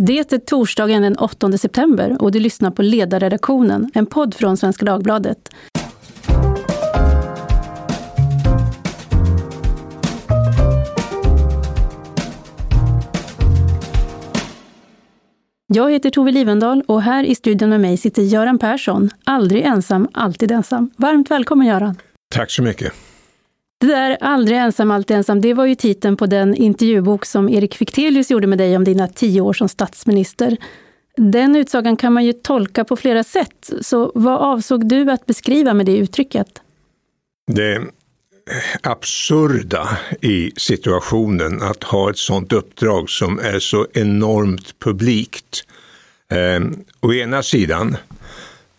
Det är torsdagen den 8 september och du lyssnar på Ledarredaktionen, en podd från Svenska Dagbladet. Jag heter Tove Livendal och här i studion med mig sitter Göran Persson, aldrig ensam, alltid ensam. Varmt välkommen Göran! Tack så mycket! Det där Aldrig ensam, alltid ensam, det var ju titeln på den intervjubok som Erik Fichtelius gjorde med dig om dina tio år som statsminister. Den utsagan kan man ju tolka på flera sätt, så vad avsåg du att beskriva med det uttrycket? Det absurda i situationen att ha ett sådant uppdrag som är så enormt publikt. Eh, å ena sidan,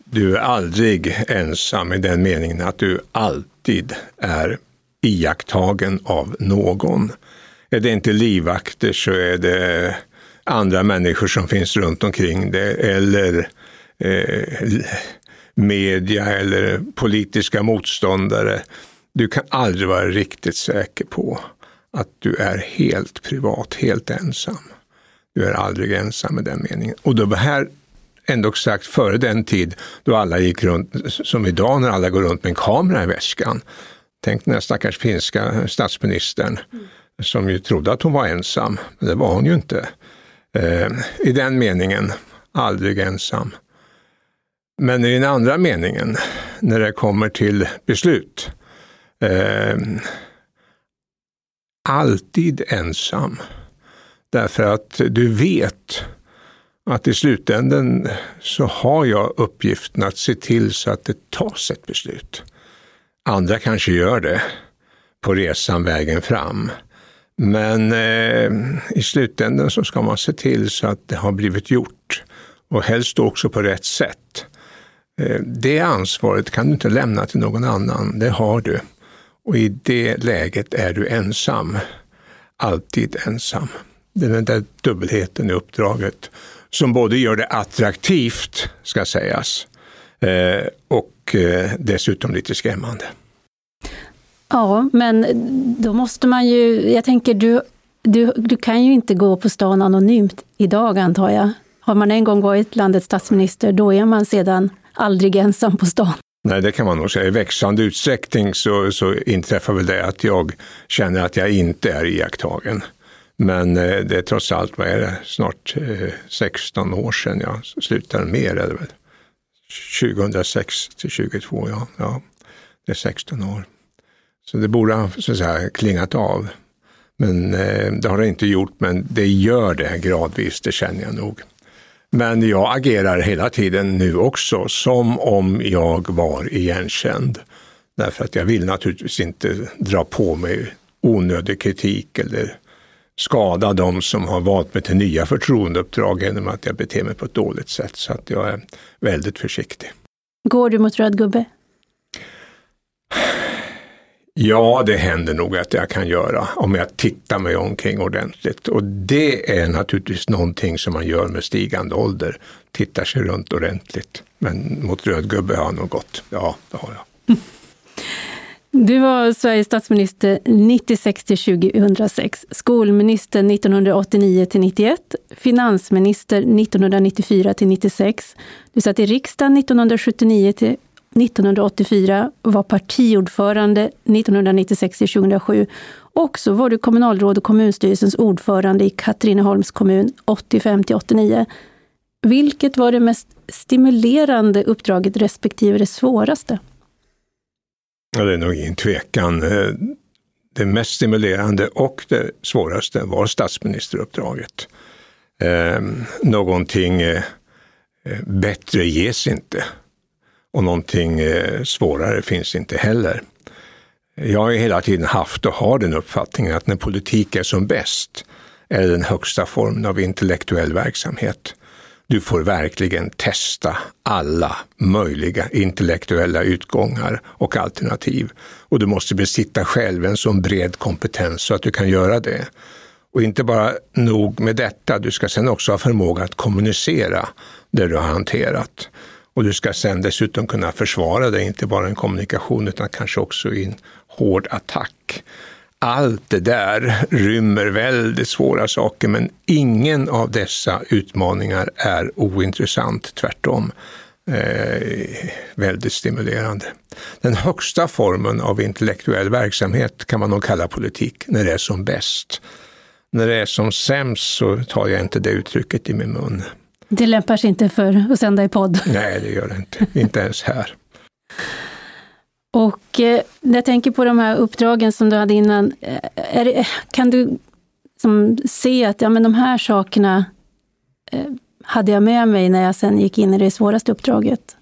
du är aldrig ensam i den meningen att du alltid är iakttagen av någon. Är det inte livvakter så är det andra människor som finns runt omkring det eller eh, media eller politiska motståndare. Du kan aldrig vara riktigt säker på att du är helt privat, helt ensam. Du är aldrig ensam i den meningen. Och då var här ändå sagt före den tid då alla gick runt, som idag när alla går runt med en kamera i väskan. Tänk den stackars finska statsministern mm. som ju trodde att hon var ensam, men det var hon ju inte. Eh, I den meningen, aldrig ensam. Men i den andra meningen, när det kommer till beslut, eh, alltid ensam. Därför att du vet att i slutänden så har jag uppgiften att se till så att det tas ett beslut. Andra kanske gör det på resan vägen fram. Men eh, i slutändan så ska man se till så att det har blivit gjort och helst också på rätt sätt. Eh, det ansvaret kan du inte lämna till någon annan, det har du. Och i det läget är du ensam, alltid ensam. Det är den där dubbelheten i uppdraget som både gör det attraktivt, ska sägas, eh, och eh, dessutom lite skrämmande. Ja, men då måste man ju, jag tänker du, du, du kan ju inte gå på stan anonymt idag antar jag. Har man en gång varit landets statsminister, då är man sedan aldrig ensam på stan. Nej, det kan man nog säga. I växande utsträckning så, så inträffar väl det att jag känner att jag inte är iakttagen. Men eh, det är trots allt, vad är det, snart eh, 16 år sedan jag slutade, mer är det väl. 2006 till 2022, ja. ja. Det är 16 år. Så det borde ha så att säga, klingat av. Men eh, det har det inte gjort, men det gör det gradvis, det känner jag nog. Men jag agerar hela tiden nu också som om jag var igenkänd. Därför att jag vill naturligtvis inte dra på mig onödig kritik eller skada de som har valt mig till nya förtroendeuppdrag genom att jag beter mig på ett dåligt sätt. Så att jag är väldigt försiktig. Går du mot röd gubbe? Ja, det händer nog att jag kan göra om jag tittar mig omkring ordentligt. Och det är naturligtvis någonting som man gör med stigande ålder. Tittar sig runt ordentligt. Men mot rödgubbe har jag nog gått. Ja, det har jag. Du var Sveriges statsminister 96 till 2006, skolminister 1989 till 91, finansminister 1994 till 96. Du satt i riksdagen 1979 till 1984, var partiordförande 1996 till 2007 och så var du kommunalråd och kommunstyrelsens ordförande i Katrineholms kommun 85 till 89. Vilket var det mest stimulerande uppdraget respektive det svåraste? Ja, det är nog ingen tvekan. Eh, det mest stimulerande och det svåraste var statsministeruppdraget. Eh, någonting eh, eh bättre ges inte och någonting eh, svårare finns inte heller. Jag har hela tiden haft och har den uppfattningen att när politik är som bäst är den högsta formen av intellektuell verksamhet. Du får verkligen testa alla möjliga intellektuella utgångar och alternativ. Och du måste besitta själv en så bred kompetens så att du kan göra det. Och inte bara nog med detta, du ska sen också ha förmåga att kommunicera det du har hanterat. Och du ska sen dessutom kunna försvara dig, inte bara i en kommunikation utan kanske också i en hård attack. allt det där rymmer väldigt svåra saker, men ingen av dessa utmaningar är ointressant, tvärtom. Eh, väldigt stimulerande. Den högsta formen av intellektuell verksamhet kan man nog kalla politik, när det är som bäst. När det är som sämst så tar jag inte det uttrycket i min mun. Det lämpar sig inte för att sända i podd. Nej, det gör det inte. Inte ens här. Och eh, när jag tänker på de här uppdragen som du hade innan, eh, det, kan du som, se att ja, men de här sakerna eh, hade jag med mig när jag sen gick in i det svåraste uppdraget?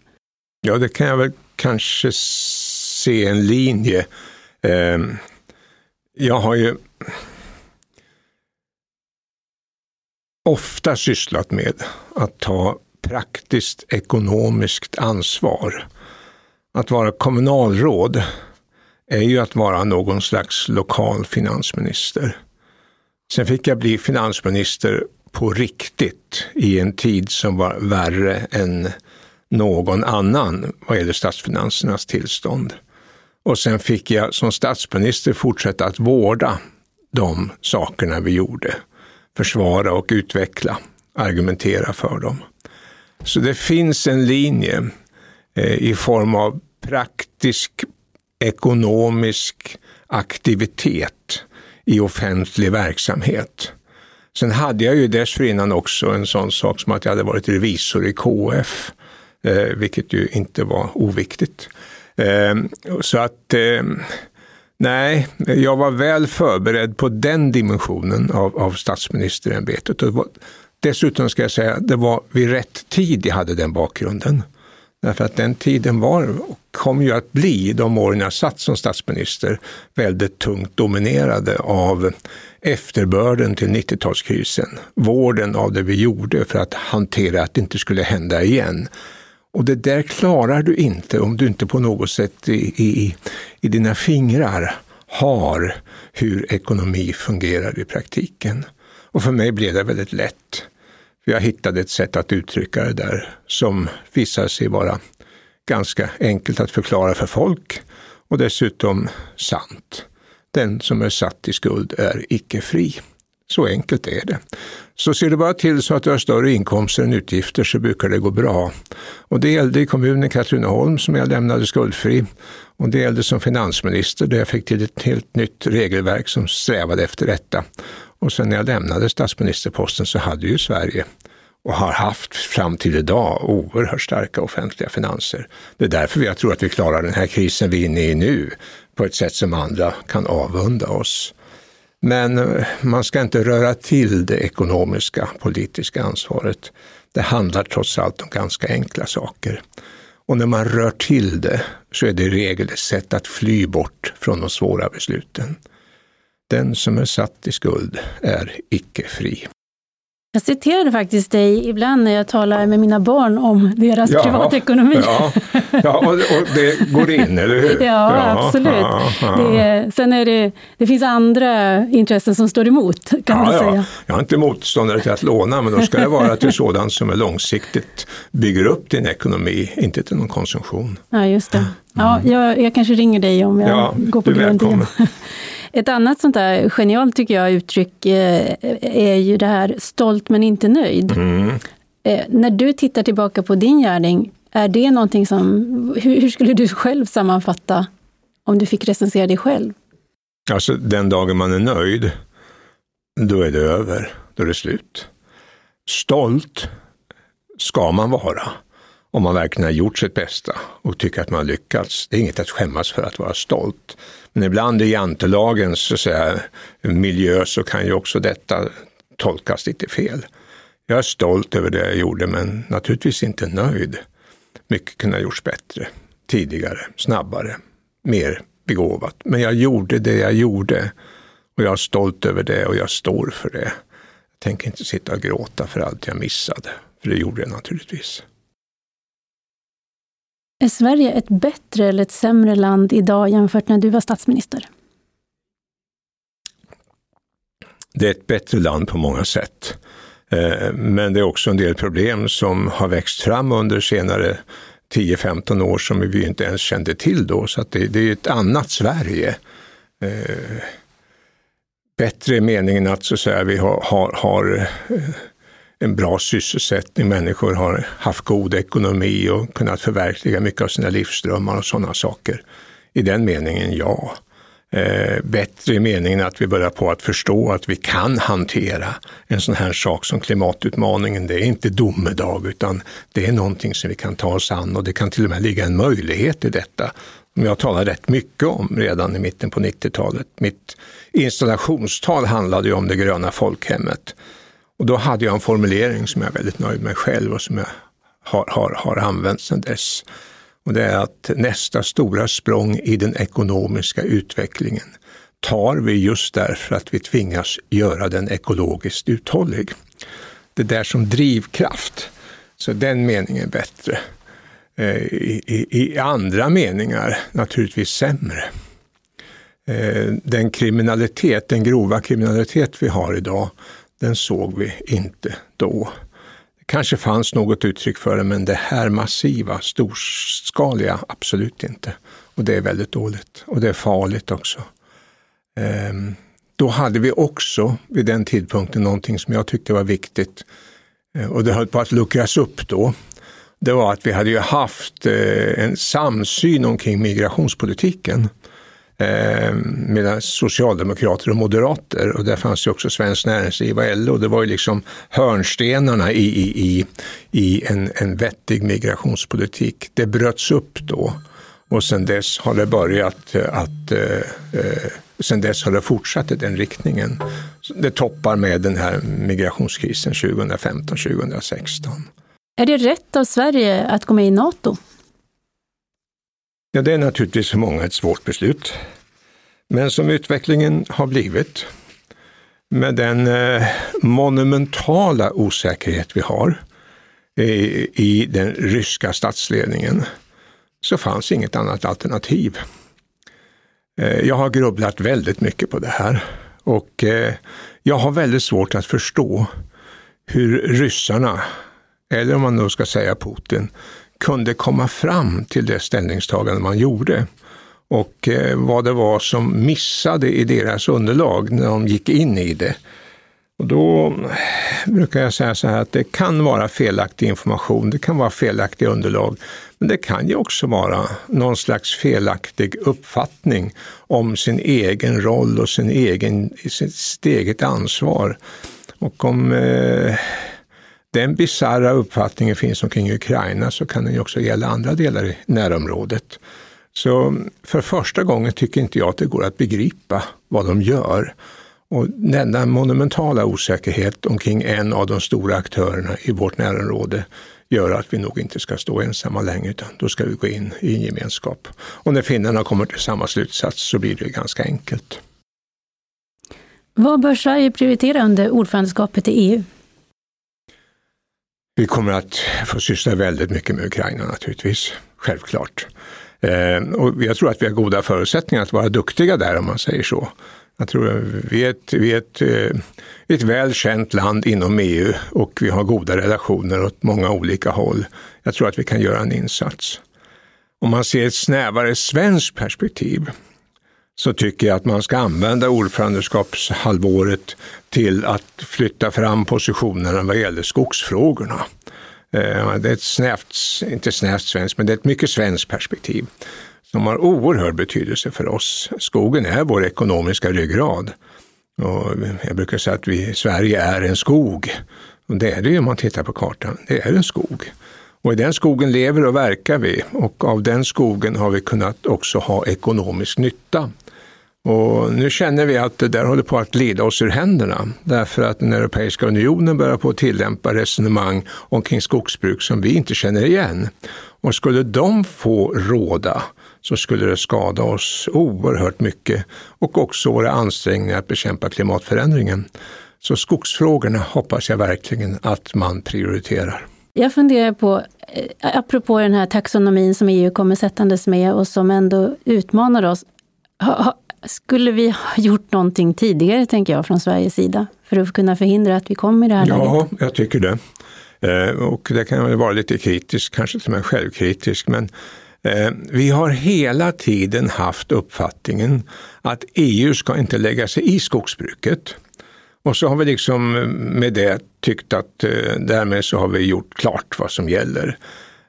Ja, det kan jag väl kanske se en linje. Eh, jag har ju ofta sysslat med att ta praktiskt ekonomiskt ansvar. Att vara kommunalråd är ju att vara någon slags lokal finansminister. Sen fick jag bli finansminister på riktigt i en tid som var värre än någon annan vad gäller statsfinansernas tillstånd. Och sen fick jag som statsminister fortsätta att vårda de sakerna vi gjorde. Försvara och utveckla, argumentera för dem. Så det finns en linje eh, i form av praktisk ekonomisk aktivitet i offentlig verksamhet. Sen hade jag ju dessförinnan också en sån sak som att jag hade varit revisor i KF, eh, vilket ju inte var oviktigt. Eh, så att eh, nej, jag var väl förberedd på den dimensionen av, av statsministerämbetet. Dessutom ska jag säga, att det var vid rätt tid jag hade den bakgrunden. Därför att den tiden var och kom ju att bli, de åren jag satt som statsminister, väldigt tungt dominerade av efterbörden till 90-talskrisen. Vården av det vi gjorde för att hantera att det inte skulle hända igen. Och det där klarar du inte om du inte på något sätt i, i, i dina fingrar har hur ekonomi fungerar i praktiken. Och för mig blev det väldigt lätt. Jag hittade ett sätt att uttrycka det där som visade sig vara ganska enkelt att förklara för folk och dessutom sant. Den som är satt i skuld är icke fri. Så enkelt är det. Så ser du bara till så att du har större inkomster än utgifter så brukar det gå bra. Och det gällde i kommunen Katrineholm som jag lämnade skuldfri. Och det gällde som finansminister där jag fick till ett helt nytt regelverk som strävade efter detta. Och sen när jag lämnade statsministerposten så hade ju Sverige och har haft fram till idag oerhört starka offentliga finanser. Det är därför jag tror att vi klarar den här krisen vi är inne i nu på ett sätt som andra kan avunda oss. Men eh, man ska inte röra till det ekonomiska politiska ansvaret. Det handlar trots allt om ganska enkla saker. Och när man rör till det så är det i regel ett sätt att fly bort från de svåra besluten. Den som är satt i skuld är icke fri. Jag citerade faktiskt dig ibland när jag talar med mina barn om deras ja, privatekonomi. Ja, ja och, och, det går in, eller hur? Ja, ja absolut. Ja, det, sen är det, det finns andra intressen som står emot, kan man säga. Jag är inte motståndare till att låna, men då ska det vara till sådant som är långsiktigt bygger upp din ekonomi, inte till någon konsumtion. Ja, just det. Ja, mm. jag, jag kanske ringer dig om jag går på grund igen. Ett annat sånt där genialt, tycker jag, uttryck eh, är ju det här stolt men inte nöjd. Mm. Eh, när du tittar tillbaka på din gärning, är det någonting som, hur, hur skulle du själv sammanfatta om du fick recensera dig själv? Alltså den dagen man är nöjd, då är det över, då är det slut. Stolt ska man vara om man verkligen har gjort sitt bästa och tycker att man har lyckats. Det är inget att skämmas för att vara stolt. Men ibland i jantelagens så att säga, miljö så kan ju också detta tolkas lite fel. Jag är stolt över det jag gjorde men naturligtvis inte nöjd. Mycket kunde ha gjorts bättre, tidigare, snabbare, mer begåvat. Men jag gjorde det jag gjorde och jag är stolt över det och jag står för det. Jag tänker inte sitta och gråta för allt jag missade, för det gjorde jag naturligtvis. Är Sverige ett bättre eller ett sämre land idag jämfört när du var statsminister? Det är ett bättre land på många sätt. Eh, men det är också en del problem som har växt fram under senare 10-15 år som vi inte ens kände till då. Så det, det, är ett annat Sverige. Eh, bättre i meningen att, så att säga, vi har, har, har eh, en bra sysselsättning, människor har haft god ekonomi och kunnat förverkliga mycket av sina livsdrömmar och sådana saker. I den meningen, ja. Eh, bättre i meningen att vi börjar på att förstå att vi kan hantera en sån här sak som klimatutmaningen. Det är inte domedag utan det är någonting som vi kan ta oss an och det kan till och med ligga en möjlighet i detta. Som jag talade rätt mycket om redan i mitten på 90-talet. Mitt installationstal handlade ju om det gröna folkhemmet. Och då hade jag en formulering som jag är väldigt nöjd med själv och som jag har, har, har använt sedan dess. Och det är att nästa stora språng i den ekonomiska utvecklingen tar vi just därför att vi tvingas göra den ekologiskt uthållig. Det där som drivkraft. Så den meningen är bättre. Eh, I, i, i andra meningar naturligtvis sämre. Eh, den kriminalitet, den grova kriminalitet vi har idag, den såg vi inte då. Det kanske fanns något uttryck för det, men det här massiva, storskaliga, absolut inte. Och det är väldigt dåligt och det är farligt också. Ehm, då hade vi också vid den tidpunkten någonting som jag tyckte var viktigt eh, och det höll på att luckras upp då. Det var att vi hade ju haft eh, en samsyn omkring migrationspolitiken eh, mellan socialdemokrater och moderater. Och där fanns ju också Svenskt Näringsliv och LO. Det var ju liksom hörnstenarna i, i, i, i en, en vettig migrationspolitik. Det bröts upp då och sen dess har det börjat eh, att eh, eh sen dess har det fortsatt i den riktningen. Det toppar med den här migrationskrisen 2015-2016. Är det rätt av Sverige att gå med i Nato? Ja, det är naturligtvis för många ett svårt beslut. Men som utvecklingen har blivit, med den eh, monumentala osäkerhet vi har eh, i, den ryska statsledningen, så fanns inget annat alternativ. Eh, jag har grubblat väldigt mycket på det här och jag har väldigt svårt att förstå hur ryssarna, eller om man nu ska säga Putin, kunde komma fram till det ställningstagande man gjorde och eh, vad det var som missade i deras underlag när de gick in i det. Och då eh, brukar jag säga så här att det kan vara felaktig information, det kan vara felaktiga underlag, men det kan ju också vara någon slags felaktig uppfattning om sin egen roll och sin egen, sitt eget ansvar. Och om eh, den bizarra uppfattningen finns omkring Ukraina så kan den ju också gälla andra delar i närområdet. Så för första gången tycker inte jag att det går att begripa vad de gör. Och denna monumentala osäkerhet omkring en av de stora aktörerna i vårt närområde gör att vi nog inte ska stå ensamma längre, utan då ska vi gå in i en gemenskap. Och när finnarna kommer till samma slutsats så blir det ganska enkelt. Vad bör Sverige prioritera under ordförandeskapet i EU? Vi kommer att få syssla väldigt mycket med Ukraina naturligtvis, självklart. Eh, och jag tror att vi har goda förutsättningar att vara duktiga där om man säger så. Jag tror att vi är ett, vi är ett, eh, ett väl känt land inom EU och vi har goda relationer åt många olika håll. Jag tror att vi kan göra en insats. Om man ser ett snävare svenskt perspektiv så tycker jag att man ska använda ordförandeskapshalvåret till att flytta fram positionerna vad gäller skogsfrågorna. Eh, det är ett snävt, inte snävt svenskt, men det är ett mycket svenskt perspektiv som har oerhörd betydelse för oss. Skogen är vår ekonomiska ryggrad. Och jag brukar säga att vi, Sverige är en skog. Och det är det ju om man tittar på kartan. Det är en skog. Och i den skogen lever och verkar vi och av den skogen har vi kunnat också ha ekonomisk nytta. Och nu känner vi att det där håller på att glida oss ur händerna därför att den Europeiska unionen börjar på att tillämpa resonemang omkring skogsbruk som vi inte känner igen. Och skulle de få råda så skulle det skada oss oerhört mycket och också våra ansträngningar att bekämpa klimatförändringen. Så skogsfrågorna hoppas jag verkligen att man prioriterar. Jag funderar på, eh, apropå den här taxonomin som EU kommer sättandes med och som ändå utmanar oss. Skulle vi ha gjort någonting tidigare, tänker jag, från Sveriges sida, för att kunna förhindra att vi kom i det här ja, läget? Ja, jag tycker det. Eh, och det kan jag vara lite kritisk, kanske till och med självkritisk, men Eh, vi har hela tiden haft uppfattningen att EU ska inte lägga sig i skogsbruket. Och så har vi liksom med det tyckt att eh, därmed så har vi gjort klart vad som gäller.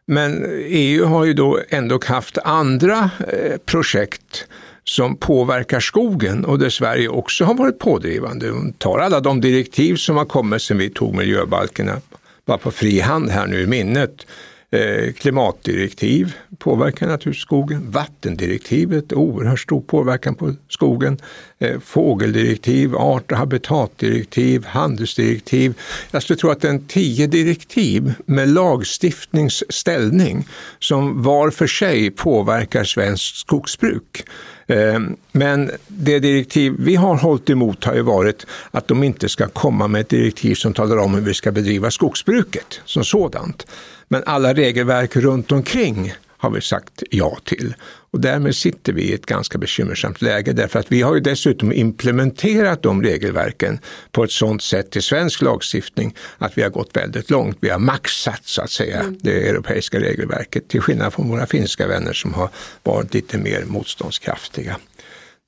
Men EU har ju då ändå haft andra eh, projekt som påverkar skogen och där Sverige också har varit pådrivande. tar alla de direktiv som har kommit sedan vi tog miljöbalkerna bara på fri hand här nu i minnet Eh, klimatdirektiv påverkar naturligtvis skogen. Vattendirektivet, oerhört stor påverkan på skogen. Eh, fågeldirektiv, art och habitatdirektiv, handelsdirektiv. Jag skulle tro att det är en tio direktiv med lagstiftningsställning som var för sig påverkar svenskt skogsbruk. Eh, men det direktiv vi har hållit emot har ju varit att de inte ska komma med ett direktiv som talar om hur vi ska bedriva skogsbruket som sådant. Men alla regelverk runt omkring har vi sagt ja till. Och därmed sitter vi i ett ganska bekymmersamt läge därför att vi har ju dessutom implementerat de regelverken på ett sådant sätt i svensk lagstiftning att vi har gått väldigt långt. Vi har maxat så att säga mm. det europeiska regelverket till skillnad från våra finska vänner som har varit lite mer motståndskraftiga.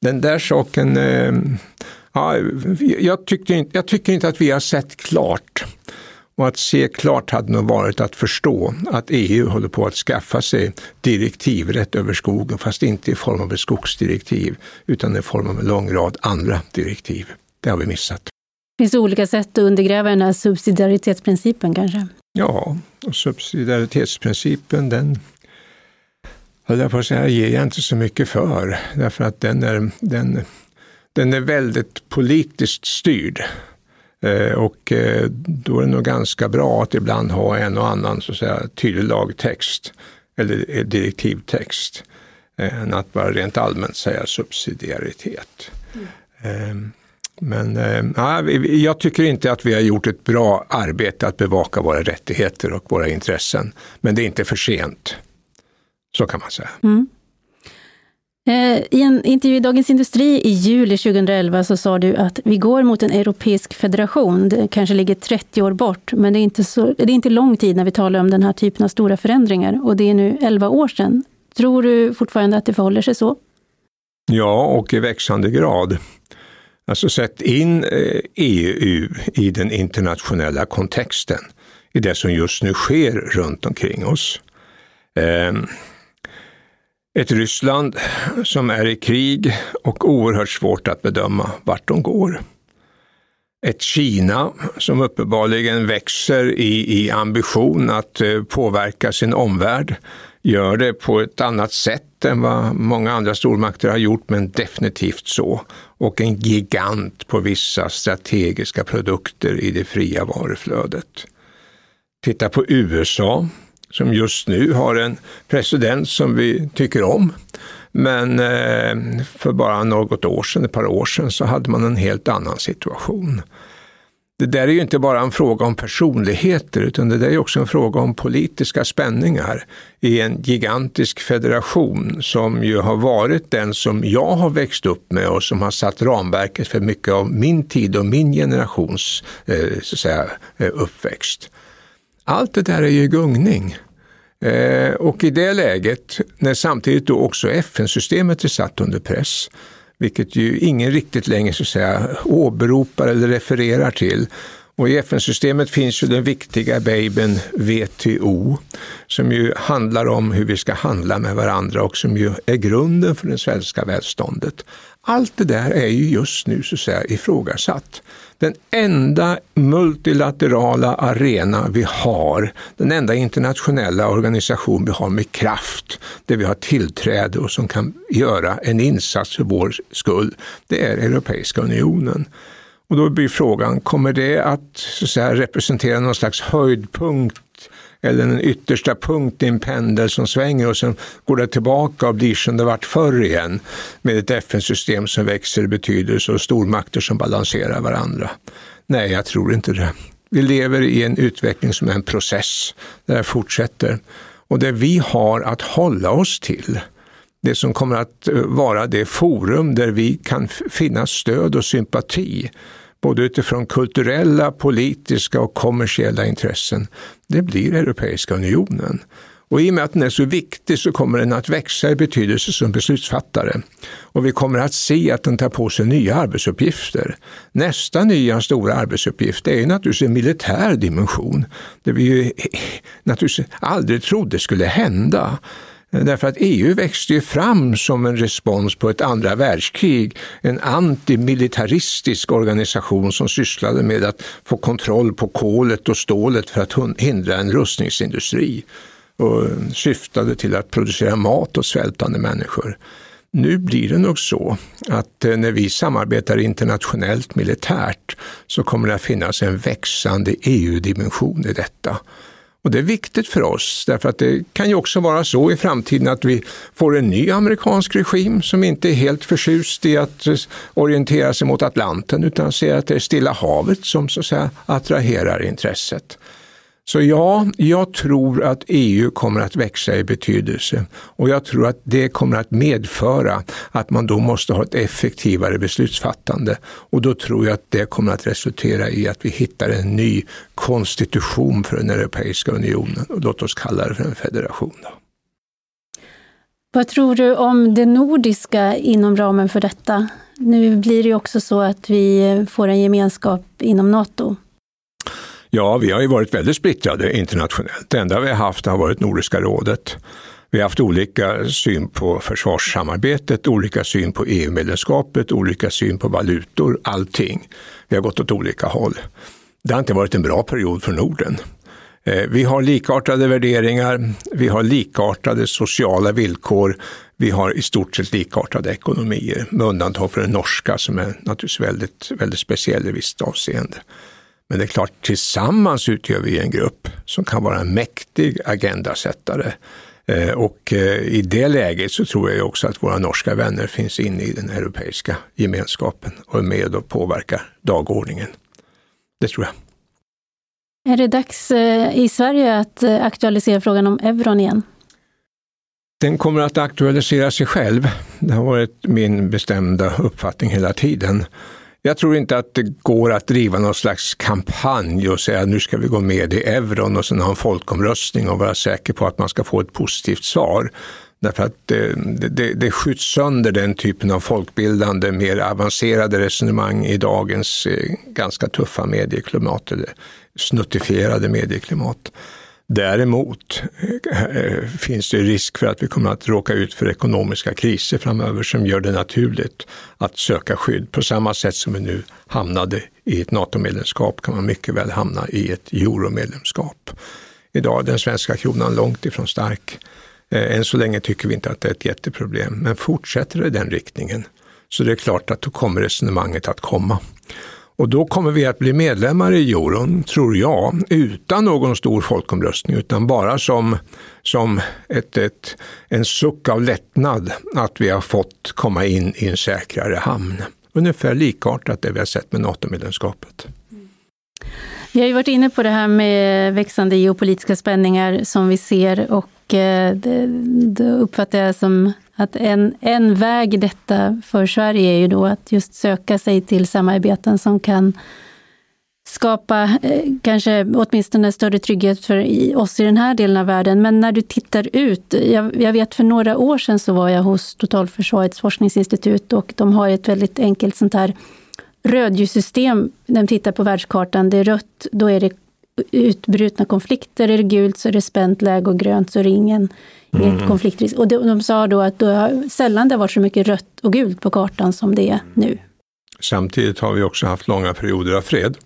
Den där saken, eh, ja, jag, tycker inte, jag tycker inte att vi har sett klart och att se klart hade nog varit att förstå att EU håller på att skaffa sig direktivrätt över skogen, fast inte i form av ett skogsdirektiv, utan i form av en lång rad andra direktiv. Det har vi missat. Finns det olika sätt att undergräva den här subsidiaritetsprincipen kanske? Ja, och subsidiaritetsprincipen den höll jag på att säga, ger jag inte så mycket för, därför att den är, den, den är väldigt politiskt styrd. Eh, och eh, då är det nog ganska bra att ibland ha en och annan så att säga, tydlig lagtext eller direktivtext eh, än att bara rent allmänt säga subsidiaritet. Mm. Men ja, jag tycker inte att vi har gjort ett bra arbete att bevaka våra rättigheter och våra intressen. Men det är inte för sent. Så kan man säga. Mm. Eh, I en intervju i Dagens Industri i juli 2011 så sa du att vi går mot en europeisk federation. Det kanske ligger 30 år bort, men det är, inte så, det är inte lång tid när vi talar om den här typen av stora förändringar. Och det är nu 11 år sedan. Tror du fortfarande att det förhåller sig så? Ja, och i växande grad. Alltså sätt in eh, EU i den internationella kontexten, i det som just nu sker runt omkring oss. Ehm, ett Ryssland som är i krig och oerhört svårt att bedöma vart de går. Ett Kina som uppenbarligen växer i, i ambition att eh, påverka sin omvärld, gör det på ett annat sätt än vad många andra stormakter har gjort, men definitivt så. Och en gigant på vissa strategiska produkter i det fria varuflödet. Titta på USA som just nu har en president som vi tycker om. Men eh, för bara något år sedan, ett par år sedan, så hade man en helt annan situation. Det där är ju inte bara en fråga om personligheter, utan det där är också en fråga om politiska spänningar i en gigantisk federation som ju har varit den som jag har växt upp med och som har satt ramverket för mycket av min tid och min generations eh, så att säga, eh, uppväxt. Allt det där är ju gungning. Eh, och i det läget, när samtidigt då också FN-systemet är satt under press, vilket ju ingen riktigt längre så att säga, åberopar eller refererar till. Och i FN-systemet finns ju den viktiga babyn WTO, som ju handlar om hur vi ska handla med varandra och som ju är grunden för det svenska välståndet. Allt det där är ju just nu så att säga ifrågasatt. Den enda multilaterala arena vi har, den enda internationella organisation vi har med kraft, där vi har tillträde och som kan göra en insats för vår skull, det är Europeiska unionen. Och då blir frågan, kommer det att, så att säga, representera någon slags höjdpunkt eller en yttersta punkt i en pendel som svänger och sen går det tillbaka och blir som det varit förr igen med ett FN-system som växer i betydelse och stormakter som balanserar varandra. Nej, jag tror inte det. Vi lever i en utveckling som är en process där det fortsätter och det vi har att hålla oss till det som kommer att vara det forum där vi kan finna stöd och sympati både utifrån kulturella, politiska och kommersiella intressen, det blir Europeiska unionen. Och i och med att den är så viktig så kommer den att växa i betydelse som beslutsfattare. Och vi kommer att se att den tar på sig nya arbetsuppgifter. Nästa nya stora arbetsuppgift är naturligtvis en militär dimension. Det vi ju naturligtvis aldrig trodde skulle hända. Därför att EU växte ju fram som en respons på ett andra världskrig, en antimilitaristisk organisation som sysslade med att få kontroll på kolet och stålet för att hindra en rustningsindustri och syftade till att producera mat åt svältande människor. Nu blir det nog så att eh, när vi samarbetar internationellt militärt så kommer det att finnas en växande EU-dimension i detta. Och det är viktigt för oss, därför att det kan ju också vara så i framtiden att vi får en ny amerikansk regim som inte är helt förtjust i att orientera sig mot Atlanten utan ser att det är Stilla havet som så att säga attraherar intresset. Så ja, jag tror att EU kommer att växa i betydelse och jag tror att det kommer att medföra att man då måste ha ett effektivare beslutsfattande och då tror jag att det kommer att resultera i att vi hittar en ny konstitution för den Europeiska unionen och låt oss kalla det för en federation. Då. Vad tror du om det nordiska inom ramen för detta? Nu blir det ju också så att vi får en gemenskap inom Nato. Ja, vi har ju varit väldigt splittrade internationellt. Det enda vi har haft har varit Nordiska rådet. Vi har haft olika syn på försvarssamarbetet, olika syn på EU-medlemskapet, olika syn på valutor, allting. Vi har gått åt olika håll. Det har inte varit en bra period för Norden. Eh, vi har likartade värderingar, vi har likartade sociala villkor, vi har i stort sett likartade ekonomier, med undantag för den norska som är naturligtvis väldigt, väldigt speciell i visst avseende. Men det är klart, tillsammans utgör vi en grupp som kan vara en mäktig agendasättare. Eh, och eh, i det läget så tror jag också att våra norska vänner finns inne i den europeiska gemenskapen och är med och påverkar dagordningen. Det tror jag. Är det dags eh, i Sverige att aktualisera frågan om euron igen? Den kommer att aktualisera sig själv. Det har varit min bestämda uppfattning hela tiden. Jag tror inte att det går att driva någon slags kampanj och säga nu ska vi gå med i euron och sen ha en folkomröstning och vara säker på att man ska få ett positivt svar. Därför att eh, det, det, det skjuts sönder den typen av folkbildande, mer avancerade resonemang i dagens eh, ganska tuffa medieklimat, eller snuttifierade medieklimat. Däremot eh, finns det risk för att vi kommer att råka ut för ekonomiska kriser framöver som gör det naturligt att söka skydd. På samma sätt som vi nu hamnade i ett NATO-medlemskap kan man mycket väl hamna i ett euromedlemskap. Idag är den svenska kronan långt ifrån stark. Eh, än så länge tycker vi inte att det är ett jätteproblem, men fortsätter det i den riktningen så det är klart att då kommer resonemanget att komma. Och då kommer vi att bli medlemmar i euron, tror jag, utan någon stor folkomröstning, utan bara som, som ett, ett, en suck av lättnad att vi har fått komma in i en säkrare hamn. Ungefär likartat det vi har sett med NATO-medlemskapet. Vi har ju varit inne på det här med växande geopolitiska spänningar som vi ser och eh, det, det uppfattar jag som att en, en väg i detta för Sverige är ju då att just söka sig till samarbeten som kan skapa eh, kanske åtminstone större trygghet för i, oss i den här delen av världen. Men när du tittar ut, jag, jag, vet för några år sedan så var jag hos Totalförsvarets forskningsinstitut och de har ett väldigt enkelt sånt här rödljussystem. De tittar på världskartan, det är rött, då är det utbrutna konflikter, är det gult så är det spänt läge och grönt så är det ingen mm. konfliktrisk. Och de, de sa då att då, sällan det har varit så mycket rött och gult på kartan som det är nu. Samtidigt har vi också haft långa perioder av fred.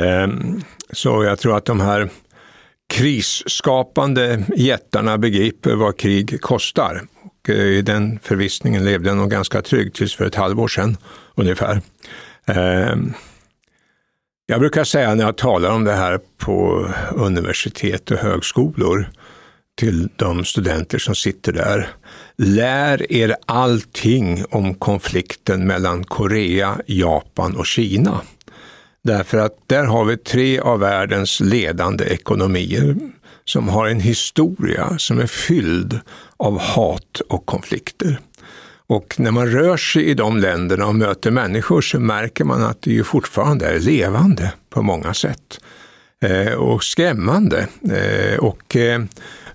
Ehm, så jag tror att de här krisskapande jättarna begriper vad krig kostar. Och eh, I den förvissningen levde jag nog ganska trygg tills för ett halvår sedan ungefär. Ehm, jag brukar säga när jag talar om det här på universitet och högskolor till de studenter som sitter där. Lär er allting om konflikten mellan Korea, Japan och Kina. Därför att där har vi tre av världens ledande ekonomier som har en historia som är fylld av hat och konflikter. Och när man rör sig i de länderna och möter människor så märker man att det ju fortfarande är levande på många sätt. Eh, och skrämmande. Eh, och eh,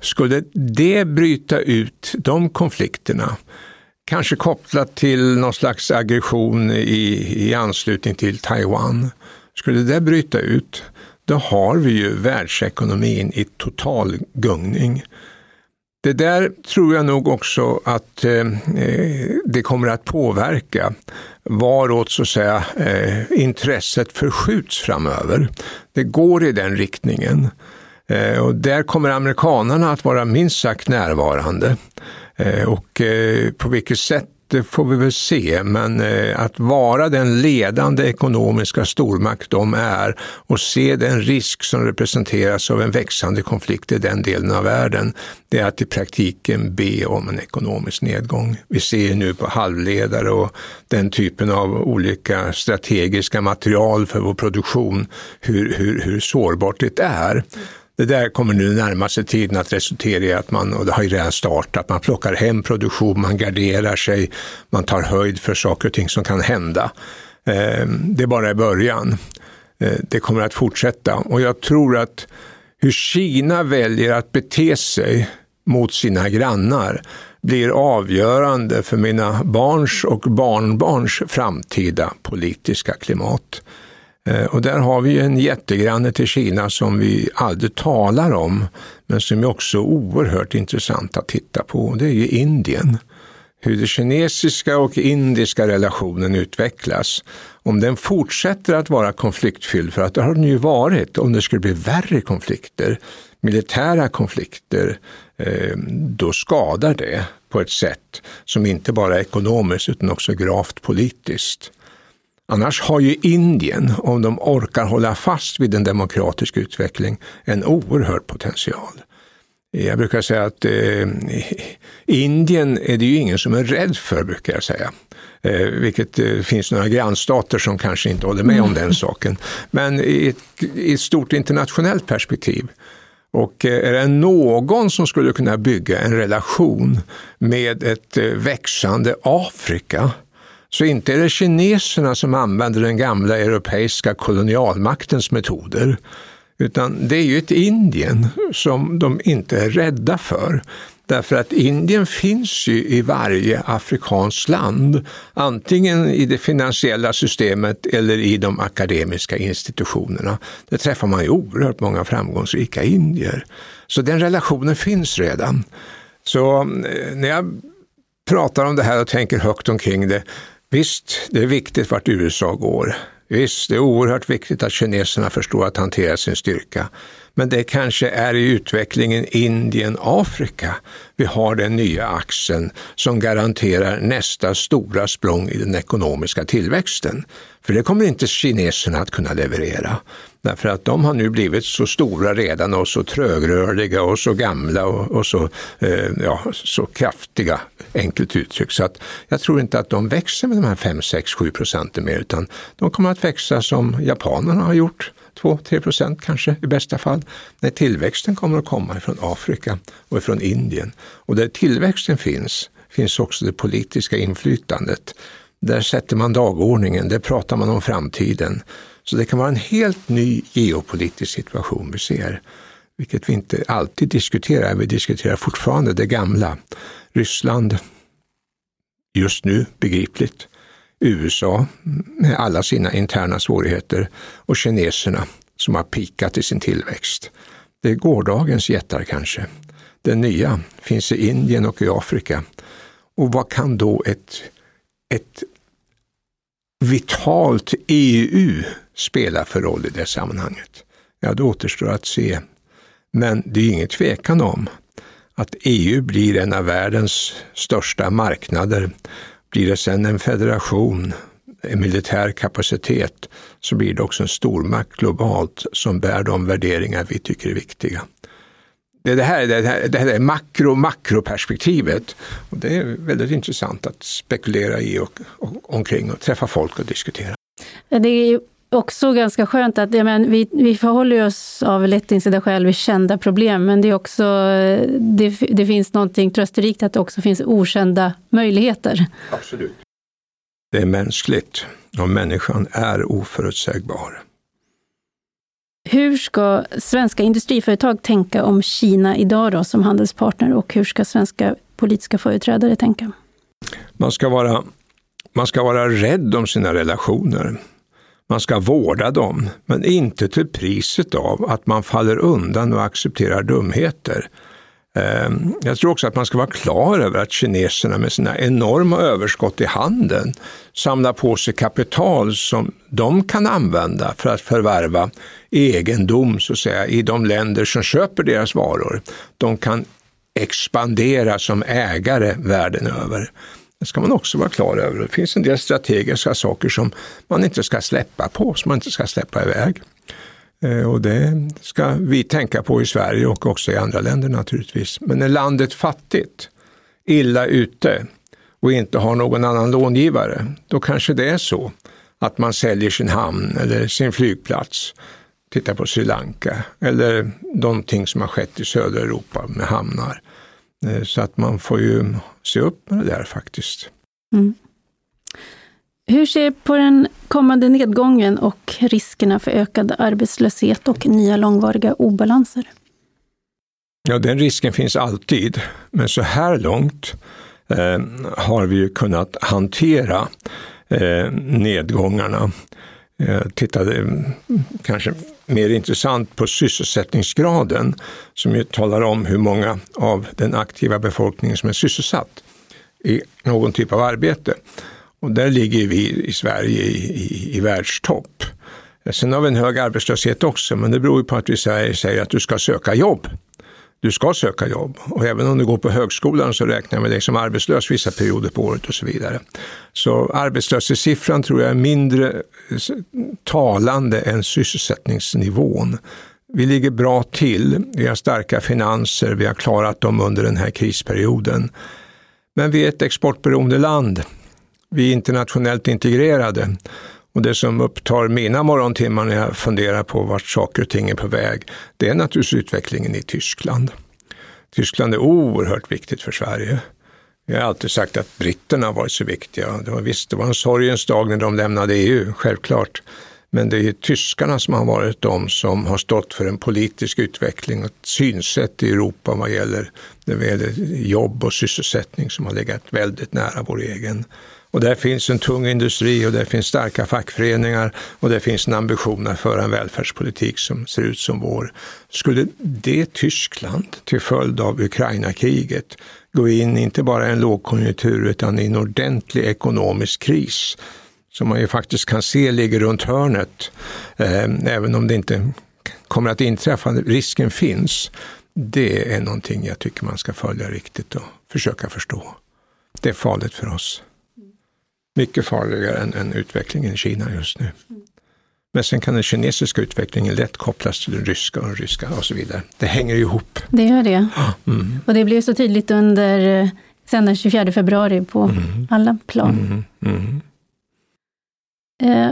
Skulle det bryta ut de konflikterna, kanske kopplat till någon slags aggression i, i anslutning till Taiwan, skulle det bryta ut, då har vi ju världsekonomin i total gungning. Det där tror jag nog också att eh, eh, det kommer att påverka varåt så att säga, eh, intresset förskjuts framöver. Det går i den riktningen. Eh, och där kommer amerikanarna att vara minst sagt närvarande. Eh, och eh, på vilket sätt det får vi väl se, men eh, att vara den ledande ekonomiska stormakt de är och se den risk som representeras av en växande konflikt i den delen av världen, det är att i praktiken be om en ekonomisk nedgång. Vi ser nu på halvledare och den typen av olika strategiska material för vår produktion hur, hur, hur sårbart det är. Det där kommer nu närmaste tiden att resultera i att man, och det har ju redan startat, man plockar hem produktion, man garderar sig, man tar höjd för saker och ting som kan hända. Ehm, det är bara i början. Ehm, det kommer att fortsätta och jag tror att hur Kina väljer att bete sig mot sina grannar blir avgörande för mina barns och barnbarns framtida politiska klimat. Eh, och där har vi en jättegranne till Kina som vi aldrig talar om, men som är också oerhört intressant att titta på. Det är ju Indien. Hur den kinesiska och indiska relationen utvecklas. Om den fortsätter att vara konfliktfylld, för att det har den ju varit, om det skulle bli värre konflikter, militära konflikter, eh, då skadar det på ett sätt som inte bara är ekonomiskt utan också gravt politiskt. Annars har ju Indien, om de orkar hålla fast vid en demokratisk utveckling, en oerhörd potential. Jag brukar säga att eh, Indien är det ju ingen som är rädd för, brukar jag säga. Eh, vilket eh, finns några grannstater som kanske inte håller med om den saken. Men i ett, i ett stort internationellt perspektiv och eh, är det någon som skulle kunna bygga en relation med ett eh, växande Afrika så inte är det kineserna som använder den gamla europeiska kolonialmaktens metoder, utan det är ju ett Indien som de inte är rädda för. Därför att Indien finns ju i varje afrikanskt land, antingen i det finansiella systemet eller i de akademiska institutionerna. Där träffar man ju oerhört många framgångsrika indier. Så den relationen finns redan. Så eh, när jag pratar om det här och tänker högt omkring det, Visst, det är viktigt vart USA går. Visst, det är oerhört viktigt att kineserna förstår att hantera sin styrka. Men det kanske är i utvecklingen Indien-Afrika vi har den nya axeln som garanterar nästa stora språng i den ekonomiska tillväxten. För det kommer inte kineserna att kunna leverera. Därför att de har nu blivit så stora redan och så trögrörliga och så gamla och, och så, eh, ja, så kraftiga, enkelt uttryckt. Så att jag tror inte att de växer med de här 5, 6, 7 procenten mer, utan de kommer att växa som japanerna har gjort, 2-3 procent kanske i bästa fall. När tillväxten kommer att komma från Afrika och från Indien. Och där tillväxten finns, finns också det politiska inflytandet. Där sätter man dagordningen, där pratar man om framtiden. Så det kan vara en helt ny geopolitisk situation vi ser, vilket vi inte alltid diskuterar. Vi diskuterar fortfarande det gamla. Ryssland, just nu begripligt. USA med alla sina interna svårigheter och kineserna som har pikat i sin tillväxt. Det är gårdagens jättar kanske. Den nya finns i Indien och i Afrika. Och vad kan då ett, ett vitalt EU spela för roll i det sammanhanget? Ja, det återstår att se. Men det är ingen tvekan om att EU blir en av världens största marknader. Blir det sen en federation, en militär kapacitet, så blir det också en stormakt globalt som bär de värderingar vi tycker är viktiga. Det, är det, här, det, här, det här är makro makroperspektivet och det är väldigt intressant att spekulera i och, och omkring och träffa folk och diskutera. Det är också ganska skönt att ja, men vi, vi förhåller oss av lättinsedda skäl vid kända problem, men det, är också, det, det finns någonting trösterikt att det också finns okända möjligheter. Absolut. Det är mänskligt och människan är oförutsägbar. Hur ska svenska industriföretag tänka om Kina idag då, som handelspartner och hur ska svenska politiska företrädare tänka? Man ska vara, man ska vara rädd om sina relationer. Man ska vårda dem, men inte till priset av att man faller undan och accepterar dumheter. Ehm, jag tror också att man ska vara klar över att kineserna med sina enorma överskott i handeln samlar på sig kapital som de kan använda för att förvärva egendom så att säga, i de länder som köper deras varor. De kan expandera som ägare världen över. Det ska man också vara klar över. Det finns en del strategiska saker som man inte ska släppa på, som man inte ska släppa iväg. Eh, och det ska vi tänka på i Sverige och också i andra länder naturligtvis. Men är landet fattigt, illa ute och inte har någon annan långivare, då kanske det är så att man säljer sin hamn eller sin flygplats. Titta på Sri Lanka eller någonting som har skett i södra Europa med hamnar. Eh, så att man får ju se upp med det där faktiskt. Mm. Hur ser på den kommande nedgången och riskerna för ökad arbetslöshet och nya långvariga obalanser? Ja, den risken finns alltid, men så här långt eh, har vi ju kunnat hantera eh, nedgångarna. Eh, Tittade eh, kanske mer intressant på sysselsättningsgraden som ju talar om hur många av den aktiva befolkningen som är sysselsatt i någon typ av arbete. Och där ligger vi i Sverige i, i, i världstopp. Eh, sen har vi en hög arbetslöshet också, men det beror ju på att vi säger, säger att du ska söka jobb. Du ska söka jobb och även om du går på högskolan så räknar jag med dig som arbetslös vissa perioder på året och så vidare. Så arbetslöshetssiffran tror jag är mindre talande än sysselsättningsnivån. Vi ligger bra till, vi har starka finanser, vi har klarat dem under den här krisperioden. Men vi är ett exportberoende land vi är internationellt integrerade. Och det som upptar mina morgontimmar när jag funderar på vart saker och ting är på väg, det är naturligtvis utvecklingen i Tyskland. Tyskland är oerhört viktigt för Sverige. Jag har alltid sagt att britterna har varit så viktiga. Det var, visst, det var en sorgens dag när de lämnade EU, självklart. Men det är ju tyskarna som har varit de som har stått för en politisk utveckling och ett synsätt i Europa vad gäller, vad gäller jobb och sysselsättning som har legat väldigt nära vår egen. Och där finns en tung industri och där finns starka fackföreningar och där finns en ambition att föra en välfärdspolitik som ser ut som vår. Skulle det Tyskland till följd av Ukraina-kriget gå in inte bara i en lågkonjunktur utan i en ordentlig ekonomisk kris som man ju faktiskt kan se ligger runt hörnet, eh, även om det inte kommer att inträffa, risken finns. Det är någonting jag tycker man ska följa riktigt och försöka förstå. Det är farligt för oss mycket farligare än, än utvecklingen i Kina just nu. Men sen kan den kinesiska utvecklingen lätt kopplas till den ryska och den ryska och så vidare. Det hänger ihop. Det gör det. Mm. Och det blev så tydligt under eh, sen den 24 februari på mm. alla plan. Mm. mm. Eh,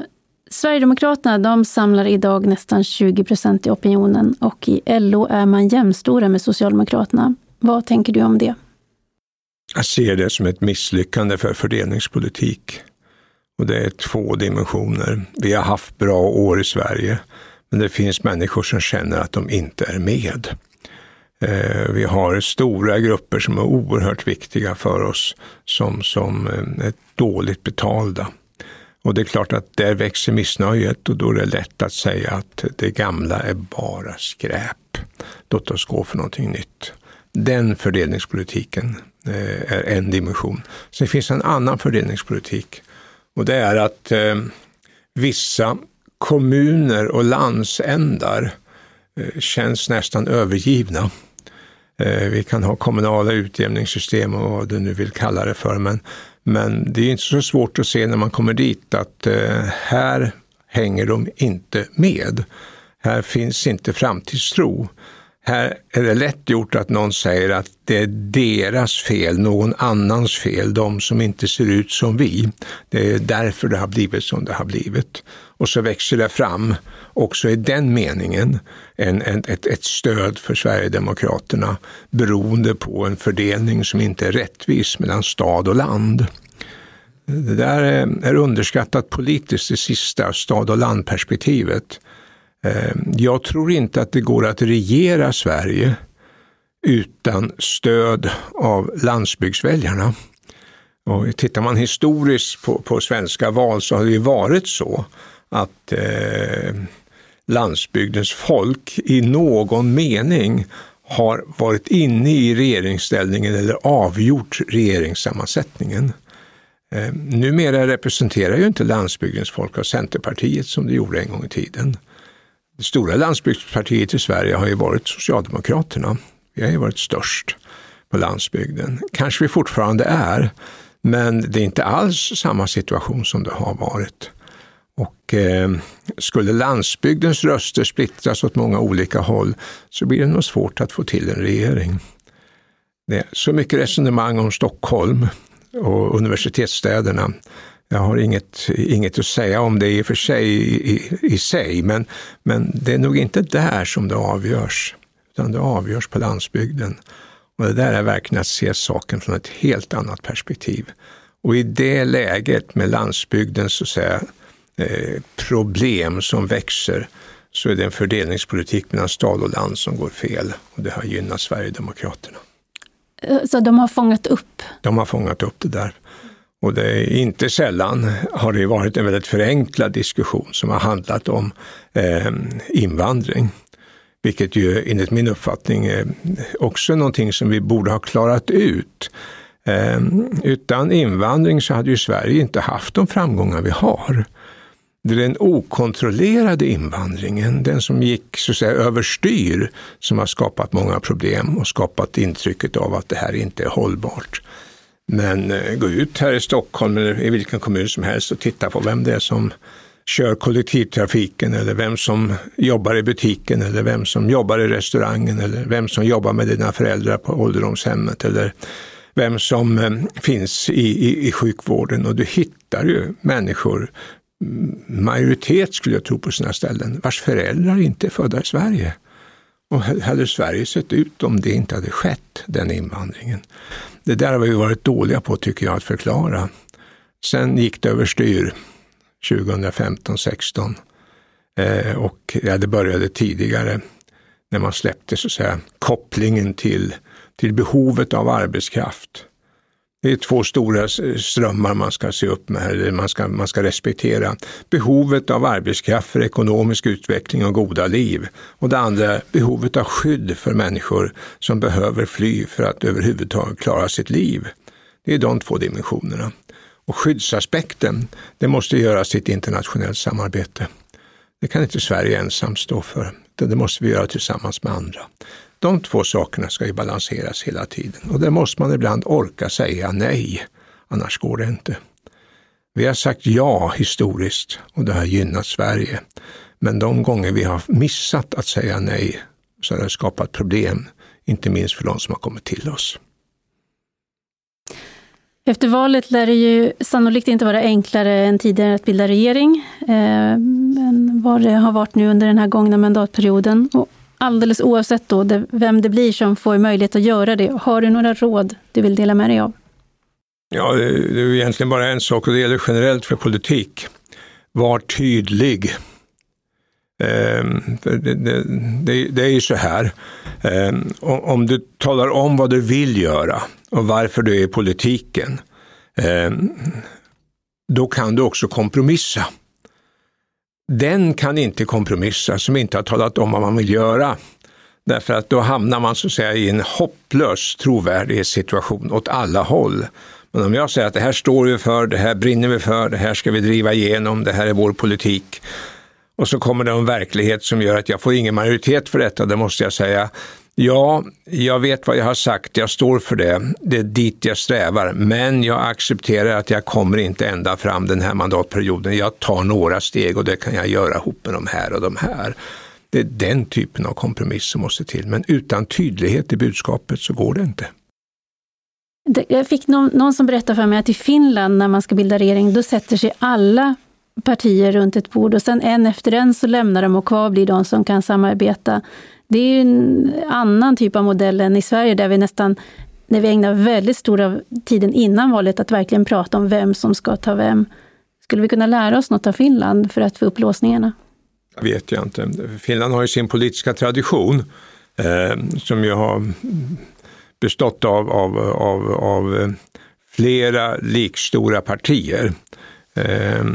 Sverigedemokraterna de samlar idag nästan 20 procent i opinionen och i LO är man jämstora med Socialdemokraterna. Vad tänker du om det? Jag ser det som ett misslyckande för fördelningspolitik. Och det är två dimensioner. Vi har haft bra år i Sverige, men det finns människor som känner att de inte är med. Eh, vi har stora grupper som är oerhört viktiga för oss, som, som eh, är dåligt betalda. Och det är klart att där växer missnöjet och då är det lätt att säga att det gamla är bara skräp. Låt oss gå för någonting nytt. Den fördelningspolitiken Eh, är en dimension. Sen finns en annan fördelningspolitik och det är att eh, vissa kommuner och landsändar eh, känns nästan övergivna. Eh, vi kan ha kommunala utjämningssystem och vad du nu vill kalla det för, men, men det är inte så svårt att se när man kommer dit att eh, här hänger de inte med. Här finns inte framtidstro. Här är det lätt gjort att någon säger att det är deras fel, någon annans fel, de som inte ser ut som vi. Det är därför det har blivit som det har blivit. Och så växer det fram, också i den meningen, en, en, ett, ett stöd för Sverigedemokraterna beroende på en fördelning som inte är rättvis mellan stad och land. Det där är underskattat politiskt, det sista, stad och landperspektivet. Eh, jag tror inte att det går att regera Sverige utan stöd av landsbygdsväljarna. Och tittar man historiskt på, på svenska val så har det ju varit så att eh, landsbygdens folk i någon mening har varit inne i regeringsställningen eller avgjort regeringssammansättningen. Eh, numera representerar ju inte landsbygdens folk av Centerpartiet som det gjorde en gång i tiden. Det stora landsbygdspartiet i Sverige har ju varit Socialdemokraterna. Vi har ju varit störst på landsbygden. Kanske vi fortfarande är, men det är inte alls samma situation som det har varit. Och eh, skulle landsbygdens röster splittras åt många olika håll så blir det nog svårt att få till en regering. Det är så mycket resonemang om Stockholm och universitetsstäderna. Jag har inget, inget att säga om det i och för sig, i, i sig, men, men det är nog inte där som det avgörs, utan det avgörs på landsbygden. Och det där är verkligen att se saken från ett helt annat perspektiv. Och i det läget med landsbygdens så att säga, eh, problem som växer så är det en fördelningspolitik mellan stad och land som går fel och det har gynnat Sverigedemokraterna. Så de har fångat upp? De har fångat upp det där. Och det är inte sällan har det varit en väldigt förenklad diskussion som har handlat om eh, invandring. Vilket ju enligt min uppfattning är också någonting som vi borde ha klarat ut. Eh, utan invandring så hade ju Sverige inte haft de framgångar vi har. Det är den okontrollerade invandringen, den som gick så att säga överstyr, som har skapat många problem och skapat intrycket av att det här inte är hållbart. Men eh, gå ut här i Stockholm eller i vilken kommun som helst och titta på vem det är som kör kollektivtrafiken eller vem som jobbar i butiken eller vem som jobbar i restaurangen eller vem som jobbar med dina föräldrar på ålderdomshemmet eller vem som eh, finns i, i, i sjukvården och du hittar ju människor, mm, majoritet skulle jag tro på sina ställen, vars föräldrar inte är födda i Sverige. Och hade Sverige sett ut om det inte hade skett, den invandringen? Det där har vi varit dåliga på, tycker jag, att förklara. Sen gick det överstyr 2015-16 eh, och ja, det började tidigare när man släppte så att säga, kopplingen till, till behovet av arbetskraft. Det är två stora strömmar man ska se upp med, eller man ska, man ska respektera. Behovet av arbetskraft för ekonomisk utveckling och goda liv. Och det andra, behovet av skydd för människor som behöver fly för att överhuvudtaget klara sitt liv. Det är de två dimensionerna. Och skyddsaspekten, det måste göras i ett internationellt samarbete. Det kan inte Sverige ensamt stå för, utan det måste vi göra tillsammans med andra. De två sakerna ska ju balanseras hela tiden och det måste man ibland orka säga nej, annars går det inte. Vi har sagt ja historiskt och det har gynnat Sverige. Men de gånger vi har missat att säga nej så har det skapat problem, inte minst för de som har kommit till oss. Efter valet lär det ju sannolikt inte vara enklare än tidigare att bilda regering, eh, än vad det har varit nu under den här gångna mandatperioden. Och alldeles oavsett då vem det blir som får möjlighet att göra det, har du några råd du vill dela med dig av? Ja, det är egentligen bara en sak och det gäller generellt för politik. Var tydlig. Ehm, det, det, det, det, är ju så här, ehm, om du talar om vad du vill göra och varför du är i politiken, ehm, då kan du också kompromissa den kan inte kompromissa som inte har talat om vad man vill göra. Därför att då hamnar man så att säga i en hopplös trovärdighetssituation åt alla håll. Men om jag säger att det här står vi för, det här brinner vi för, det här ska vi driva igenom, det här är vår politik. Och så kommer det en verklighet som gör att jag får ingen majoritet för detta, det måste jag säga Ja, jag vet vad jag har sagt, jag står för det. Det är dit jag strävar. Men jag accepterar att jag kommer inte ända fram den här mandatperioden. Jag tar några steg och det kan jag göra ihop med de här och de här. Det är den typen av kompromiss som måste till. Men utan tydlighet i budskapet så går det inte. Jag fick någon, någon som berättade för mig att i Finland när man ska bilda regering, då sätter sig alla partier runt ett bord och sen en efter en så lämnar de och kvar blir de som kan samarbeta. Det är en annan typ av modell än i Sverige där vi nästan när vi ägnar väldigt stor av tiden innan valet att verkligen prata om vem som ska ta vem. Skulle vi kunna lära oss något av Finland för att få upp låsningarna? vet jag inte. Finland har ju sin politiska tradition eh, som ju har bestått av, av, av, av flera likstora partier. Eh,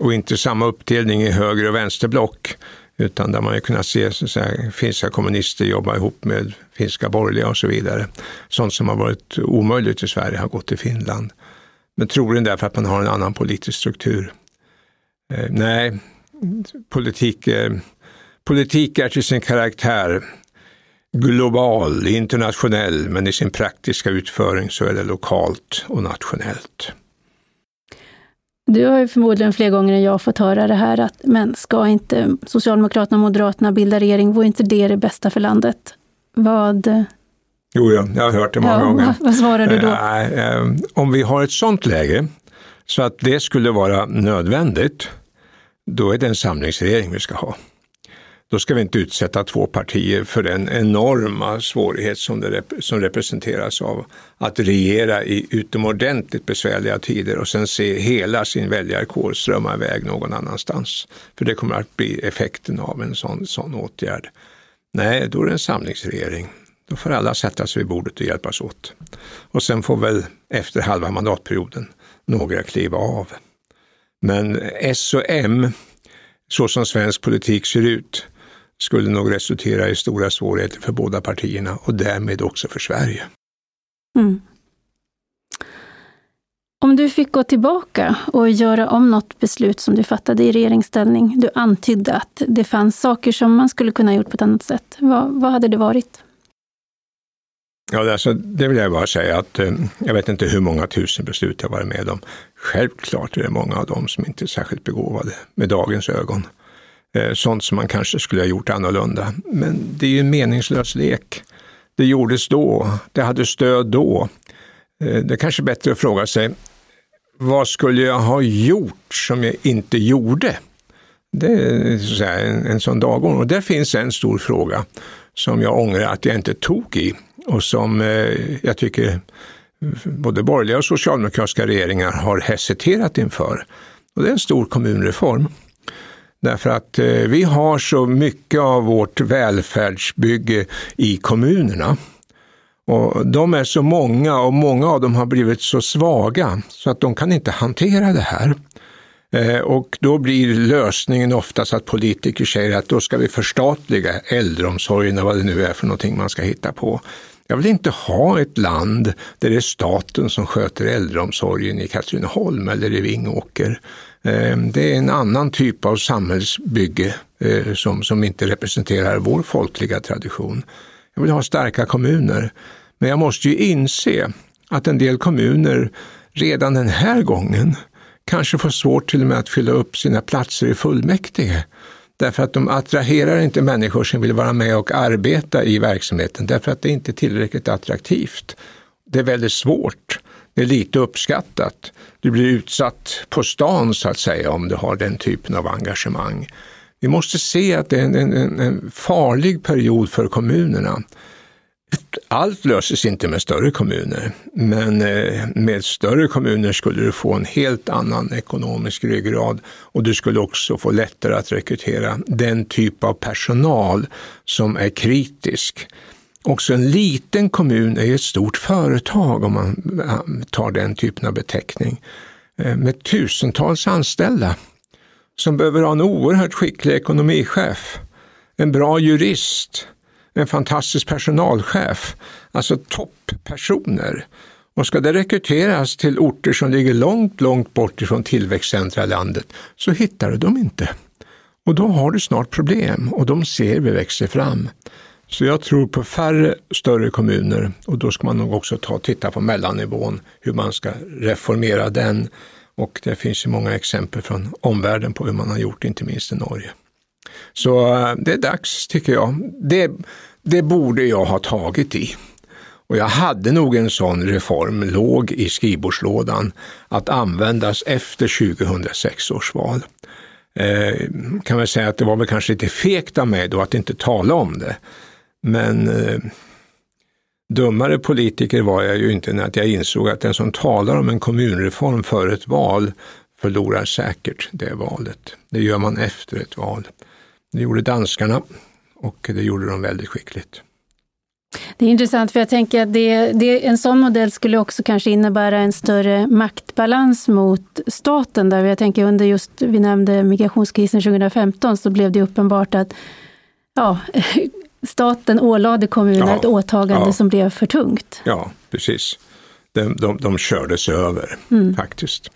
och inte samma uppdelning i höger och vänsterblock, utan där man ju kunnat se så säga, finska kommunister jobba ihop med finska borgerliga och så vidare. Sånt som har varit omöjligt i Sverige har gått till Finland. Men troligen därför att man har en annan politisk struktur. Eh, nej, politik, eh, politik är till sin karaktär global, internationell, men i sin praktiska utföring så är det lokalt och nationellt. Du har ju förmodligen fler gånger än jag fått höra det här att men ska inte Socialdemokraterna och Moderaterna bilda regering, vore inte det det bästa för landet? Vad... Jo, ja, jag har hört det många ja, gånger. Vad svarar du då? Äh, om vi har ett sådant läge så att det skulle vara nödvändigt, då är det en samlingsregering vi ska ha. Då ska vi inte utsätta två partier för den enorma svårighet som, det rep som representeras av att regera i utomordentligt besvärliga tider och sen se hela sin väljarkår strömma iväg någon annanstans. För det kommer att bli effekten av en sån, sån åtgärd. Nej, då är det en samlingsregering. Då får alla sätta sig vid bordet och hjälpas åt. Och sen får väl efter halva mandatperioden några kliva av. Men S och M, så som svensk politik ser ut, skulle nog resultera i stora svårigheter för båda partierna och därmed också för Sverige. Mm. Om du fick gå tillbaka och göra om något beslut som du fattade i regeringsställning. Du antydde att det fanns saker som man skulle kunna ha gjort på ett annat sätt. Vad, vad hade det varit? Ja, alltså, det vill jag bara säga att eh, jag vet inte hur många tusen beslut jag varit med om. Självklart är det många av dem som inte är särskilt begåvade med dagens ögon. Eh, sånt som man kanske skulle ha gjort annorlunda. Men det är ju en meningslös lek. Det gjordes då, det hade stöd då. Eh, det är kanske är bättre att fråga sig, vad skulle jag ha gjort som jag inte gjorde? Det är så en, en sån dagordning. Och där finns en stor fråga som jag ångrar att jag inte tog i och som eh, jag tycker både borgerliga och socialdemokratiska regeringar har hesiterat inför. Och det är en stor kommunreform. Därför att eh, vi har så mycket av vårt välfärdsbygge i kommunerna. Och de är så många och många av dem har blivit så svaga så att de kan inte hantera det här. Eh, och då blir lösningen oftast att politiker säger att då ska vi förstatliga äldreomsorgen och vad det nu är för någonting man ska hitta på. Jag vill inte ha ett land där det är staten som sköter äldreomsorgen i Katrineholm eller i Vingåker. Eh, det är en annan typ av samhällsbygge eh, som, som inte representerar vår folkliga tradition. Jag vill ha starka kommuner, men jag måste ju inse att en del kommuner redan den här gången kanske får svårt till och med att fylla upp sina platser i fullmäktige. Därför att de attraherar inte människor som vill vara med och arbeta i verksamheten, därför att det inte är tillräckligt attraktivt. Det är väldigt svårt är lite uppskattat. Du blir utsatt på stan så att säga om du har den typen av engagemang. Vi måste se att det är en, en, en farlig period för kommunerna. Allt löses inte med större kommuner, men eh, med större kommuner skulle du få en helt annan ekonomisk ryggrad och du skulle också få lättare att rekrytera den typ av personal som är kritisk. Också en liten kommun är ett stort företag om man eh, tar den typen av beteckning eh, med tusentals anställda som behöver ha en oerhört skicklig ekonomichef, en bra jurist, en fantastisk personalchef, alltså topppersoner. Och ska det rekryteras till orter som ligger långt, långt bort ifrån tillväxtcentra i landet så hittar du dem inte. Och då har du snart problem och de ser vi växer fram. Så jag tror på färre större kommuner och då ska man nog också ta, titta på mellannivån, hur man ska reformera den. Och det finns ju många exempel från omvärlden på hur man har gjort, inte minst i Norge. Så eh, det är dags, tycker jag. Det, det borde jag ha tagit i. Och jag hade nog en sån reform låg i skrivbordslådan att användas efter 2006 års val. Eh, kan väl säga att det var väl kanske lite fegt av mig då att inte tala om det. Men eh, dummare politiker var jag ju inte när jag insåg att den som talar om en kommunreform före ett val förlorar säkert det valet. Det gör man efter ett val. Det gjorde danskarna och det gjorde de väldigt skickligt. Det är intressant för jag tänker att det, det, en sån modell skulle också kanske innebära en större maktbalans mot staten. Där jag tänker under just, vi nämnde migrationskrisen 2015, så blev det uppenbart att ja, staten ålade kommunerna ja, ett åtagande ja. som blev för tungt. Ja, precis. De, de, de kördes över mm. faktiskt.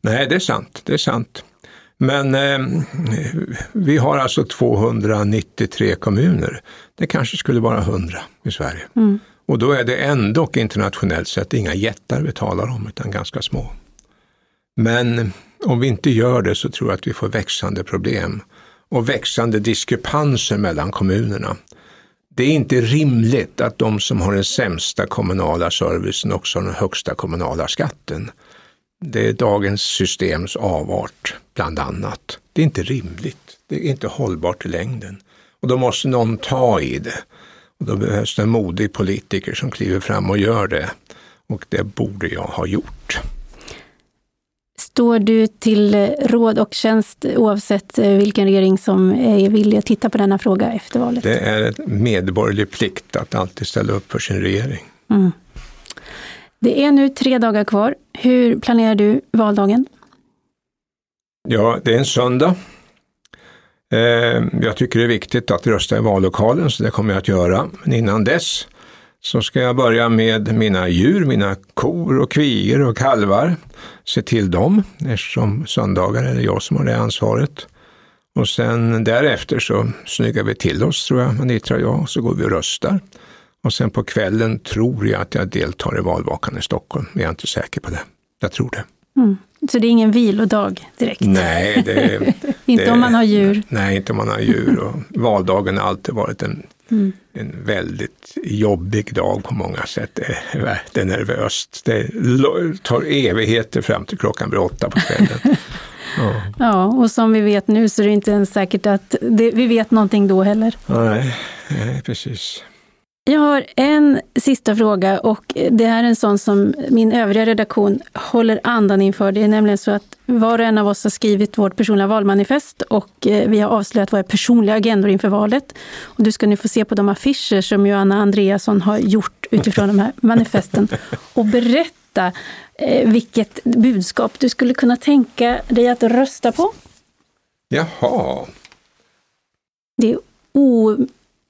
Nej, det är sant. Det är sant. Men eh, vi har alltså 293 kommuner. Det kanske skulle vara 100 i Sverige. Mm. Och då är det ändå internationellt sett inga jättar vi talar om, utan ganska små. Men om vi inte gör det så tror jag att vi får växande problem och växande diskrepanser mellan kommunerna. Det är inte rimligt att de som har den sämsta kommunala servicen också har den högsta kommunala skatten. Det är dagens systems avart, bland annat. Det är inte rimligt. Det är inte hållbart i längden. Och då måste någon ta i det. Och då behövs det en modig politiker som kliver fram och gör det. Och det borde jag ha gjort. Står du till råd och tjänst oavsett eh, vilken regering som är villig att titta på denna fråga efter valet? Det är en medborgerlig plikt att alltid ställa upp för sin regering. Mm. Det är nu tre dagar kvar. Hur planerar du valdagen? Ja, det är en söndag. Eh, jag tycker det är viktigt att rösta i vallokalen, så det kommer jag att göra. Men innan dess så ska jag börja med mina djur, mina kor och kvigor och kalvar. Se till dem, eftersom söndagar är det jag som har det ansvaret. Och sen därefter så snyggar vi till oss, tror jag, Anitra och jag, och så går vi och röstar. Och sen på kvällen tror jag att jag deltar i valvakan i Stockholm. Jag är inte säker på det. Jag tror det. Mm. Så det är ingen vilodag direkt? Nej, det, inte det, om man har djur? Nej, inte om man har djur. Och valdagen har alltid varit en, mm. en väldigt jobbig dag på många sätt. Det är, nervöst. Det tar evigheter fram till klockan blir åtta på kvällen. Ja. ja, och som vi vet nu så är det inte ens säkert att det, vi vet någonting då heller. Nej, nej precis. Jag har en sista fråga och det här är en sån som min övriga redaktion håller andan inför. Det är nämligen så att var och en av oss har skrivit vårt personliga valmanifest och eh, vi har avslöjat våra personliga agendor inför valet. Och du ska nu få se på de affischer som Johanna Andreasson har gjort utifrån de här manifesten och berätta eh, vilket budskap du skulle kunna tänka dig att rösta på. Jaha. Det är o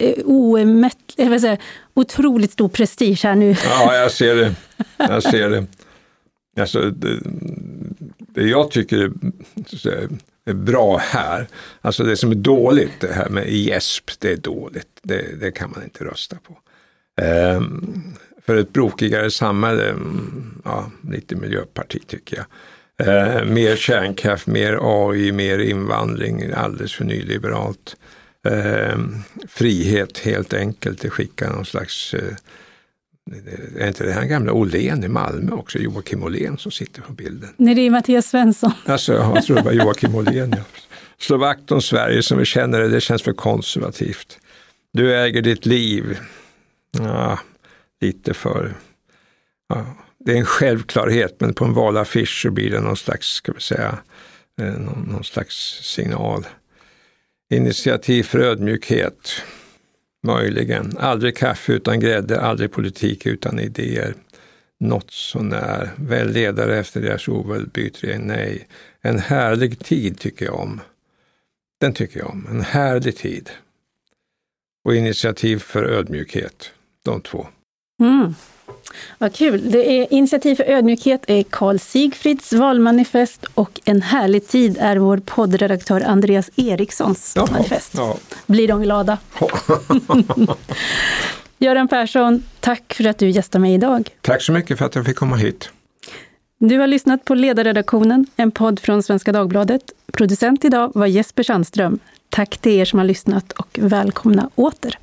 Eh, omätt, jag säga, otroligt stor prestige här nu. Ja, jag ser det. Jag ser det. Alltså, det, det jag tycker är, är, bra här, alltså det som är dåligt, det här med gäsp, det är dåligt. Det, det kan man inte rösta på. Um, för ett brokigare samhälle, mm, ja, lite miljöparti tycker jag. Eh, mer kärnkraft, mer AI, mer invandring, alldeles för nyliberalt eh, frihet helt enkelt. Det skickar någon slags eh, är inte det här gamla Åhlén i Malmö också, Joakim Åhlén som sitter på bilden? Nej, det är Mattias Svensson. Alltså, jag tror det var Joakim Åhlén. Ja. Slå vakt om Sverige som vi känner det, det känns för konservativt. Du äger ditt liv. Ja, lite för... Ja, det är en självklarhet, men på en valaffisch så blir det någon slags, ska vi säga, eh, någon, någon slags signal. Initiativ för ödmjukhet. Möjligen. Aldrig kaffe utan grädde, aldrig politik utan idéer. Något sånär. Väl ledare efter deras oväld, byt regering, nej. En härlig tid tycker jag om. Den tycker jag om. En härlig tid. Och initiativ för ödmjukhet. De två. Mm. Vad kul! Det är Initiativ för ödmjukhet är Karl Sigfrids valmanifest och En härlig tid är vår poddredaktör Andreas Erikssons ja, manifest. Ja. Blir de glada? Göran Persson, tack för att du gästade mig idag. Tack så mycket för att jag fick komma hit. Du har lyssnat på Ledarredaktionen, en podd från Svenska Dagbladet. Producent idag var Jesper Sandström. Tack till er som har lyssnat och välkomna åter.